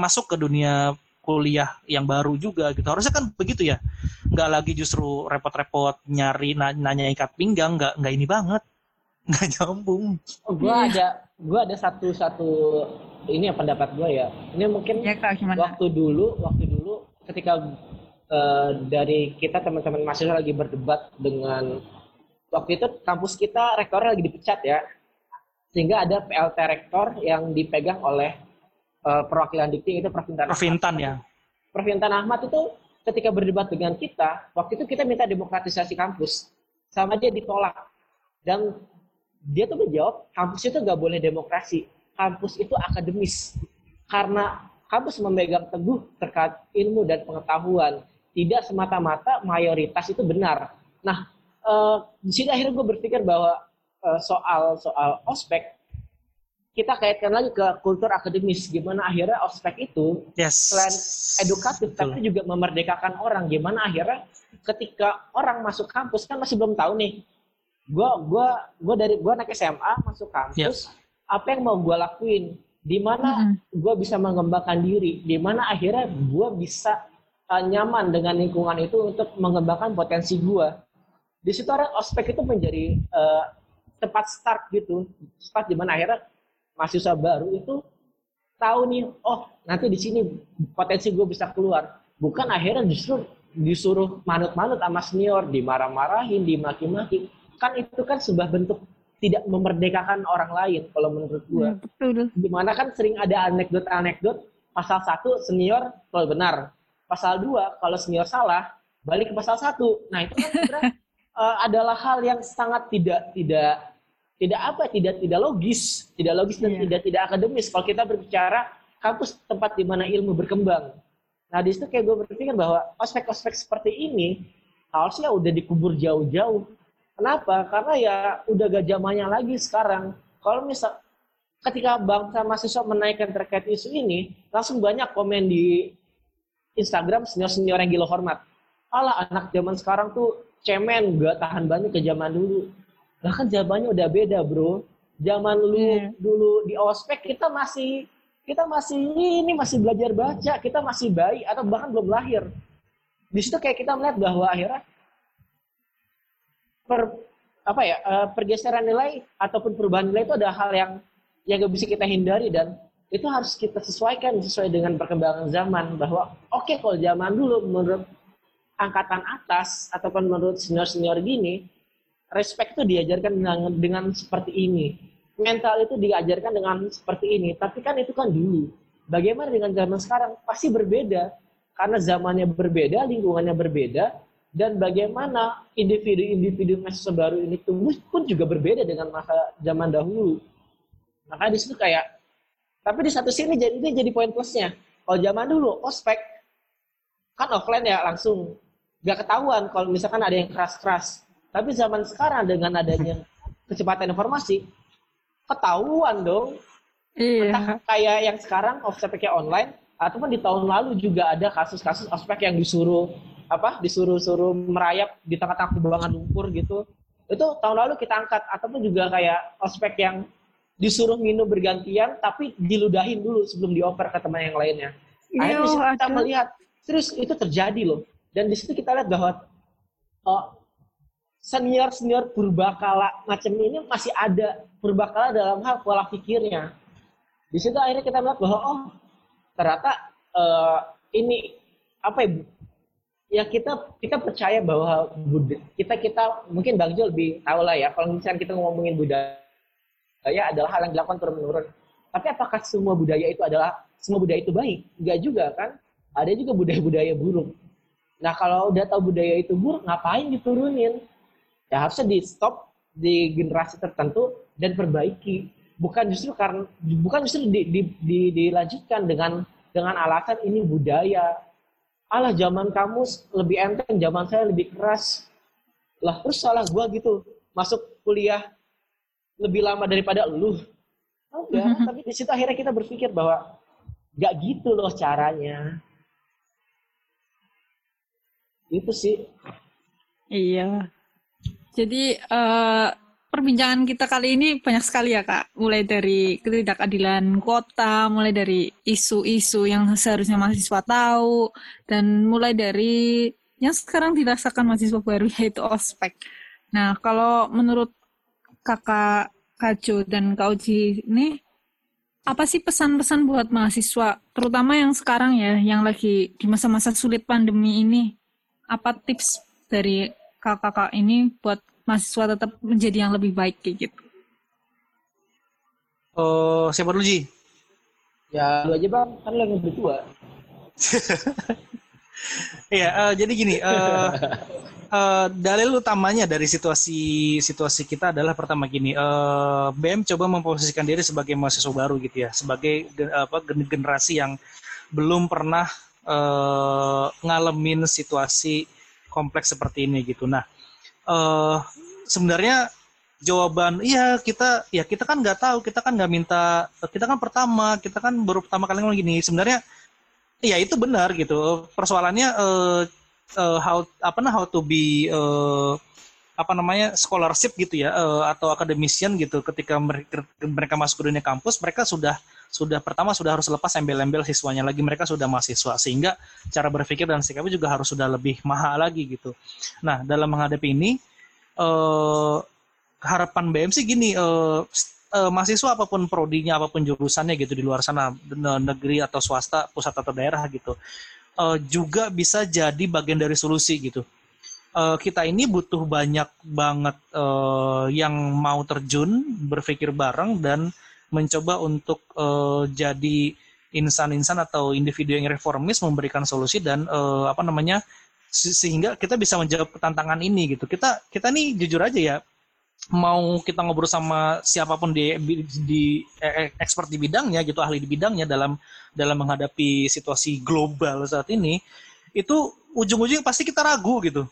masuk ke dunia kuliah yang baru juga gitu harusnya kan begitu ya nggak lagi justru repot-repot nyari na- nanya ikat pinggang nggak nggak ini banget (laughs) nggak nyambung Oh, gue Iya. ada gue ada satu satu ini ya pendapat gue ya. Ini mungkin Ya kak gimana? waktu dulu waktu dulu ketika eh, dari kita teman-teman mahasiswa lagi berdebat dengan waktu itu kampus kita rektornya lagi dipecat ya sehingga ada PLT rektor yang dipegang oleh eh, perwakilan dikti itu Provintan Provintan ya. Provintan Ahmad itu ketika berdebat dengan kita waktu itu kita minta demokratisasi kampus. Sama dia ditolak. Dan dia tuh menjawab kampus itu nggak boleh demokrasi. Kampus itu akademis. Karena kampus memegang teguh terkait ilmu dan pengetahuan. Tidak semata-mata mayoritas itu benar. Nah eh, di sini akhirnya gue berpikir bahwa eh, soal soal ospek kita kaitkan lagi ke kultur akademis gimana akhirnya ospek itu yes. Selain edukatif Betul. tapi juga memerdekakan orang. Gimana akhirnya ketika orang masuk kampus kan masih belum tahu nih. Gua gua gua dari gua naik SMA masuk kampus apa yang mau gua lakuin? Di mana gua bisa mengembangkan diri? Di mana akhirnya gua bisa uh, nyaman dengan lingkungan itu untuk mengembangkan potensi gua? Di situ ada ospek itu menjadi uh, tempat start gitu. Start di mana akhirnya mahasiswa baru itu tahu nih oh nanti di sini potensi gue bisa keluar. Bukan akhirnya justru disuruh manut-manut sama senior dimarah-marahin dimaki-maki. Kan itu kan sebuah bentuk tidak memerdekakan orang lain kalau menurut gue Ya, betul. di mana kan sering ada anekdot-anekdot pasal satu senior kalau benar. Pasal dua kalau senior salah balik ke pasal satu. Nah itu kan sebenarnya (laughs) eh, adalah hal yang sangat tidak tidak tidak apa tidak tidak logis tidak logis dan Iya. tidak tidak akademis kalau kita berbicara kampus tempat di mana ilmu berkembang nah di situ kayak gue berpikir bahwa ospek-ospek seperti ini harusnya udah dikubur jauh-jauh kenapa karena ya udah gak zamannya lagi sekarang kalau misal ketika bangsa mahasiswa menaikkan terkait isu ini, langsung banyak komen di Instagram senior-senior yang gila hormat. Alah anak zaman sekarang tuh cemen, gak tahan banyak ke zaman dulu. Lah kan zamannya udah beda bro. Zaman lu Iya. dulu di ospek kita masih kita masih ini masih belajar baca, kita masih bayi atau bahkan belum lahir. Di situ kayak kita melihat bahwa akhirnya per apa ya eh, pergeseran nilai ataupun perubahan nilai itu ada hal yang yang gak bisa kita hindari dan itu harus kita sesuaikan sesuai dengan perkembangan zaman bahwa oke kalau zaman dulu menurut angkatan atas ataupun menurut senior-senior gini respect itu diajarkan dengan, dengan seperti ini mental itu diajarkan dengan seperti ini tapi kan itu kan dulu bagaimana dengan zaman sekarang? Pasti berbeda. Karena zamannya berbeda, lingkungannya berbeda, dan bagaimana individu-individu mahasiswa baru ini tumbuh pun juga berbeda dengan masa zaman dahulu. Maka di situ kayak, tapi di satu sini jadi ini jadi poin plusnya. Kalau zaman dulu ospek kan offline ya langsung gak ketahuan kalau misalkan ada yang keras-keras. Tapi zaman sekarang dengan adanya (laughs) kecepatan informasi, ketahuan dong. Iya. Entah kayak yang sekarang ospeknya online, ataupun di tahun lalu juga ada kasus-kasus ospek yang disuruh apa disuruh-suruh merayap di tengah-tengah kubangan lumpur gitu itu tahun lalu kita angkat ataupun juga kayak ospek yang disuruh minum bergantian tapi diludahin dulu sebelum dioper ke teman yang lainnya akhirnya kita melihat terus itu terjadi loh dan di situ kita lihat bahwa oh, senior senior purbakala macam ini masih ada purbakala dalam hal pola pikirnya. Di situ akhirnya kita melihat bahwa oh ternyata eh, ini apa ya ya kita kita percaya bahwa kita kita mungkin Bang Jo lebih tahu lah ya kalau misalnya kita ngomongin budaya adalah hal yang dilakukan turun menurun tapi apakah semua budaya itu adalah semua budaya itu baik? Enggak juga kan? Ada juga budaya-budaya buruk. Nah kalau udah tahu budaya itu buruk ngapain diturunin ya harusnya di stop di generasi tertentu dan perbaiki bukan justru karena bukan justru di, di, di- dilanjutkan dengan dengan alasan ini budaya alah zaman kamu lebih enteng, zaman saya lebih keras. Lah terus salah gua gitu, masuk kuliah lebih lama daripada lu. Oh, ya, (laughs) tapi di situ akhirnya kita berpikir bahwa nggak gitu loh caranya. Itu sih. Iya. Jadi eh, perbincangan kita kali ini banyak sekali ya Kak. Mulai dari ketidakadilan kota, mulai dari isu-isu yang seharusnya mahasiswa tahu, dan mulai dari yang sekarang dirasakan mahasiswa baru (laughs) yaitu ospek. Nah, kalau menurut Kakak Kajo dan Kak Uji ini, apa sih pesan-pesan buat mahasiswa, terutama yang sekarang ya, yang lagi di masa-masa sulit pandemi ini? Apa tips dari kakak-kakak ini buat mahasiswa tetap menjadi yang lebih baik kayak gitu? Eh, siapa dulu Ji? Ya lu aja bang, kan lu yang lebih tua. (laughs) Iya, eh, jadi gini, eh, eh, dalil utamanya dari situasi situasi kita adalah pertama gini, eh, BM coba memposisikan diri sebagai mahasiswa baru gitu ya, sebagai apa gen- generasi yang belum pernah eh, ngalamin situasi kompleks seperti ini gitu. Nah, eh, sebenarnya jawaban iya kita ya kita kan nggak tahu kita kan nggak minta kita kan pertama kita kan baru pertama kali ngomong gini sebenarnya Iya itu benar gitu. Persoalannya eh, eh, how apa nah how to be eh, apa namanya scholarship gitu ya eh, atau academician gitu. Ketika mereka, mereka masuk ke dunia kampus, mereka sudah sudah pertama sudah harus lepas embel-embel siswanya lagi. Mereka sudah mahasiswa sehingga cara berpikir dan sikapnya juga harus sudah lebih mahal lagi gitu. Nah dalam menghadapi ini eh, harapan BM sih gini. eh, eh, mahasiswa apa pun prodinya apa pun jurusannya gitu di luar sana ne- negeri atau swasta pusat atau daerah gitu eh, juga bisa jadi bagian dari solusi gitu Eh, kita ini butuh banyak banget eh, yang mau terjun berpikir bareng dan mencoba untuk eh, jadi insan-insan atau individu yang reformis memberikan solusi dan eh, apa namanya se- sehingga kita bisa menjawab tantangan ini gitu. Kita kita nih jujur aja ya mau kita ngobrol sama siapa pun di, di eh, expert di bidangnya gitu ahli di bidangnya dalam dalam menghadapi situasi global saat ini itu ujung-ujungnya pasti kita ragu gitu.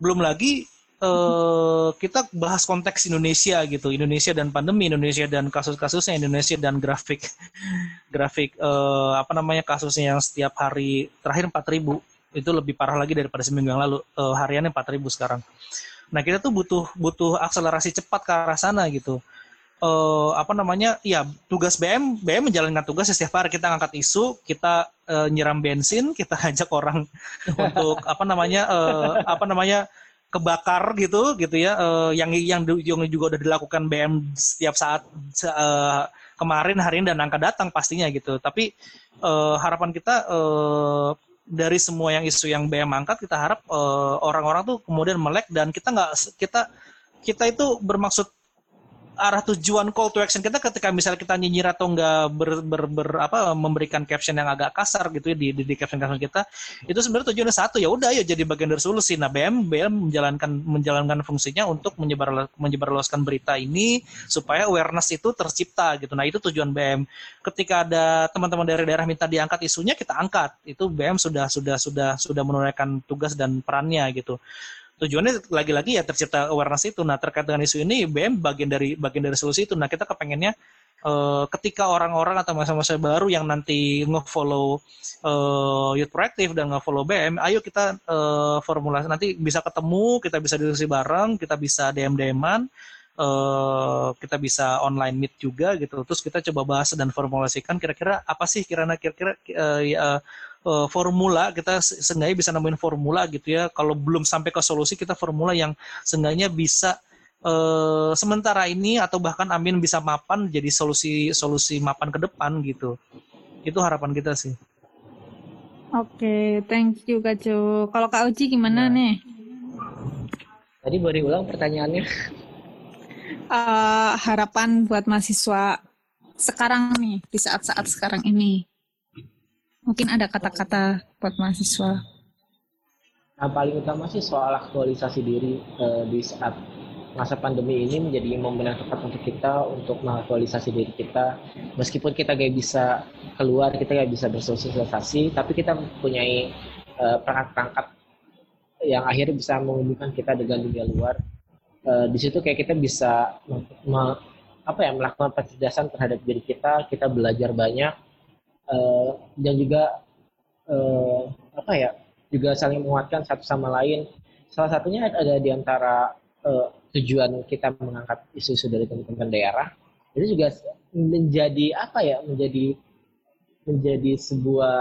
Belum lagi eh, kita bahas konteks Indonesia gitu Indonesia dan pandemi Indonesia dan kasus-kasusnya Indonesia dan grafik (laughs) grafik eh, apa namanya kasusnya yang setiap hari terakhir 4000 itu lebih parah lagi daripada seminggu yang lalu Eh, hariannya 4000 sekarang Nah kita tuh butuh butuh akselerasi cepat ke arah sana gitu. Eh apa namanya? Ya tugas BM BM menjalankan tugas setiap hari kita ngangkat isu, kita eh, nyiram bensin, kita (laughs) ajak orang untuk apa namanya eh, apa namanya kebakar gitu gitu ya eh, yang yang juga udah dilakukan BM setiap saat eh, kemarin hari ini dan angka datang pastinya gitu. Tapi eh, harapan kita eh, dari semua yang isu yang BM angkat kita harap orang-orang tuh kemudian melek dan kita nggak kita kita itu bermaksud arah tujuan call to action kita ketika misalnya kita nyinyir atau enggak ber, ber, ber apa memberikan caption yang agak kasar gitu ya di di, di caption caption kita itu sebenarnya tujuannya satu ya udah ya jadi bagian dari solusi. Nah BM BM menjalankan menjalankan fungsinya untuk menyebar menyebarluaskan berita ini supaya awareness itu tercipta gitu. Nah itu tujuan BM ketika ada teman-teman dari daerah minta diangkat isunya kita angkat. Itu BM sudah sudah sudah sudah menunaikan tugas dan perannya gitu tujuannya lagi-lagi ya tercipta awareness itu. Nah terkait dengan isu ini BM bagian dari bagian dari solusi itu. Nah kita kepengennya uh, ketika orang-orang atau masa-masa baru yang nanti nge-follow uh, Youth Proactive dan nge-follow BM, ayo kita uh, formulasi nanti bisa ketemu, kita bisa diskusi bareng, kita bisa DM-DM-an, uh, kita bisa online meet juga gitu. Terus kita coba bahas dan formulasikan kira-kira apa sih kira-kira uh, ya, uh, formula kita seenggaknya bisa nemuin formula gitu ya. Kalau belum sampai ke solusi kita formula yang seenggaknya bisa uh, sementara ini atau bahkan amin bisa mapan jadi solusi solusi mapan ke depan gitu. Itu harapan kita sih. Oke okay, thank you Kak Jo. Kalau Kak Uji gimana ya. nih? Tadi boleh ulang pertanyaannya. Uh, harapan buat mahasiswa sekarang nih di saat-saat sekarang ini Mungkin ada kata-kata buat mahasiswa. Yang paling utama sih soal aktualisasi diri uh, di saat masa pandemi ini menjadi momen yang tepat untuk kita untuk mengaktualisasi diri kita. Meskipun kita gak bisa keluar, kita gak bisa bersosialisasi, tapi kita mempunyai uh, perangkat-perangkat yang akhirnya bisa menghubungkan kita dengan dunia luar. Uh, di situ kayak kita bisa apa ya melakukan pencerdasan terhadap diri kita, kita belajar banyak, uh, dan juga uh, apa ya juga saling menguatkan satu sama lain. Salah satunya ada di antara uh, tujuan kita mengangkat isu-isu dari teman-teman daerah itu juga menjadi apa ya menjadi menjadi sebuah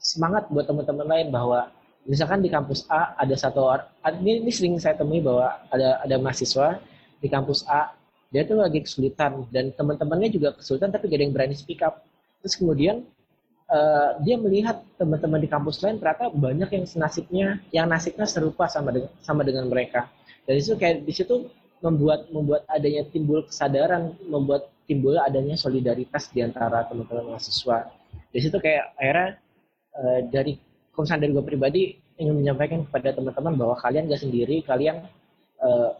semangat buat teman-teman lain bahwa misalkan di kampus A ada satu orang ini, ini sering saya temui bahwa ada ada mahasiswa di kampus A dia tuh lagi kesulitan dan teman-temannya juga kesulitan tapi gak ada yang berani speak up terus kemudian uh, dia melihat teman-teman di kampus lain ternyata banyak yang nasibnya yang nasibnya serupa sama dengan sama dengan mereka. Dan itu kayak di situ membuat membuat adanya timbul kesadaran membuat timbul adanya solidaritas di antara teman-teman mahasiswa. Di situ kayak akhirnya uh, dari komisan dari gue pribadi ingin menyampaikan kepada teman-teman bahwa kalian gak sendiri kalian uh,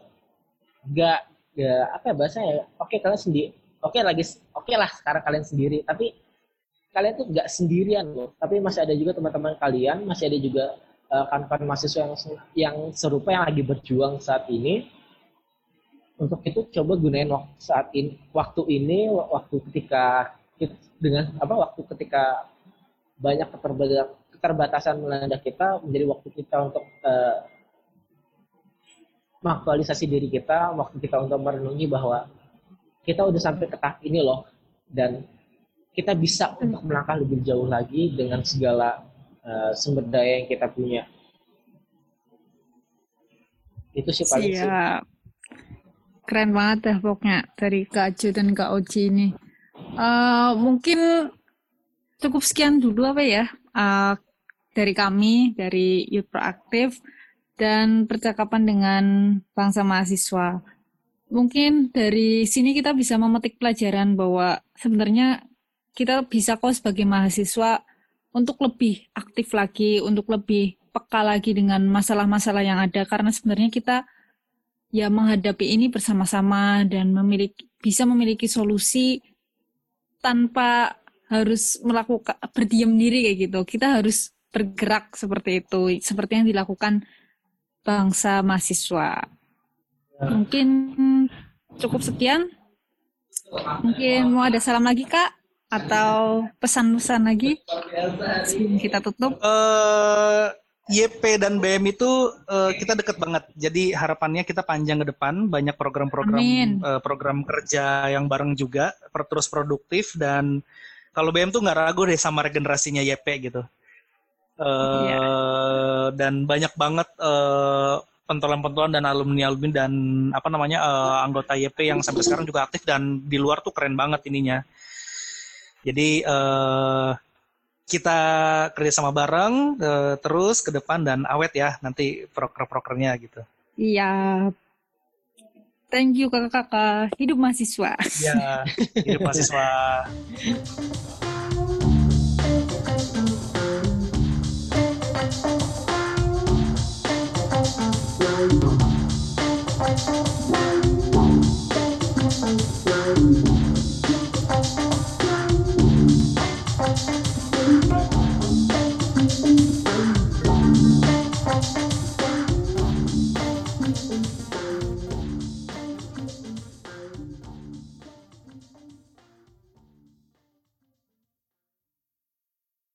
gak, gak apa ya bahasanya oke okay, kalian sendiri oke okay, lagi oke okay lah sekarang kalian sendiri. Tapi kalian tuh nggak sendirian loh, tapi masih ada juga teman-teman kalian, masih ada juga uh, kawan-kawan mahasiswa yang yang serupa yang lagi berjuang saat ini. Untuk itu coba gunain waktu saat ini, waktu ini, waktu ketika dengan apa waktu ketika banyak keterbatasan, melanda kita menjadi waktu kita untuk uh, mengaktualisasi diri kita, waktu kita untuk merenungi bahwa kita udah sampai ke tahap ini loh dan kita bisa untuk melangkah lebih jauh lagi dengan segala uh, sumber daya yang kita punya. Itu sih paling Siap. sih. Keren banget ya pokoknya dari Kak Ju dan Kak Oji ini. Uh, mungkin cukup sekian dulu apa ya uh, dari kami, dari Youth Proaktif dan percakapan dengan bangsa mahasiswa. Mungkin dari sini kita bisa memetik pelajaran bahwa sebenarnya kita bisa kok sebagai mahasiswa untuk lebih aktif lagi, untuk lebih peka lagi dengan masalah-masalah yang ada karena sebenarnya kita ya menghadapi ini bersama-sama dan memiliki bisa memiliki solusi tanpa harus melakukan berdiam diri kayak gitu. Kita harus bergerak seperti itu, seperti yang dilakukan bangsa mahasiswa. Mungkin cukup sekian. Mungkin mau ada salam lagi, Kak? Atau pesan-pesan lagi sebelum kita tutup? Uh, eh, YP dan BM itu uh, kita deket banget. Jadi harapannya kita panjang ke depan, banyak program-program uh, program kerja yang bareng juga, terus produktif dan kalau BM tuh nggak ragu deh sama regenerasinya YP gitu. Uh, yeah. Dan banyak banget uh, pentolan-pentolan dan alumni-alumni dan apa namanya uh, anggota YP yang sampai sekarang juga aktif dan di luar tuh keren banget ininya. Jadi uh, kita kerjasama bareng uh, terus ke depan dan awet ya nanti proker-prokernya gitu. Iya. Thank you kakak-kakak. Hidup mahasiswa. Ya, hidup mahasiswa. (laughs)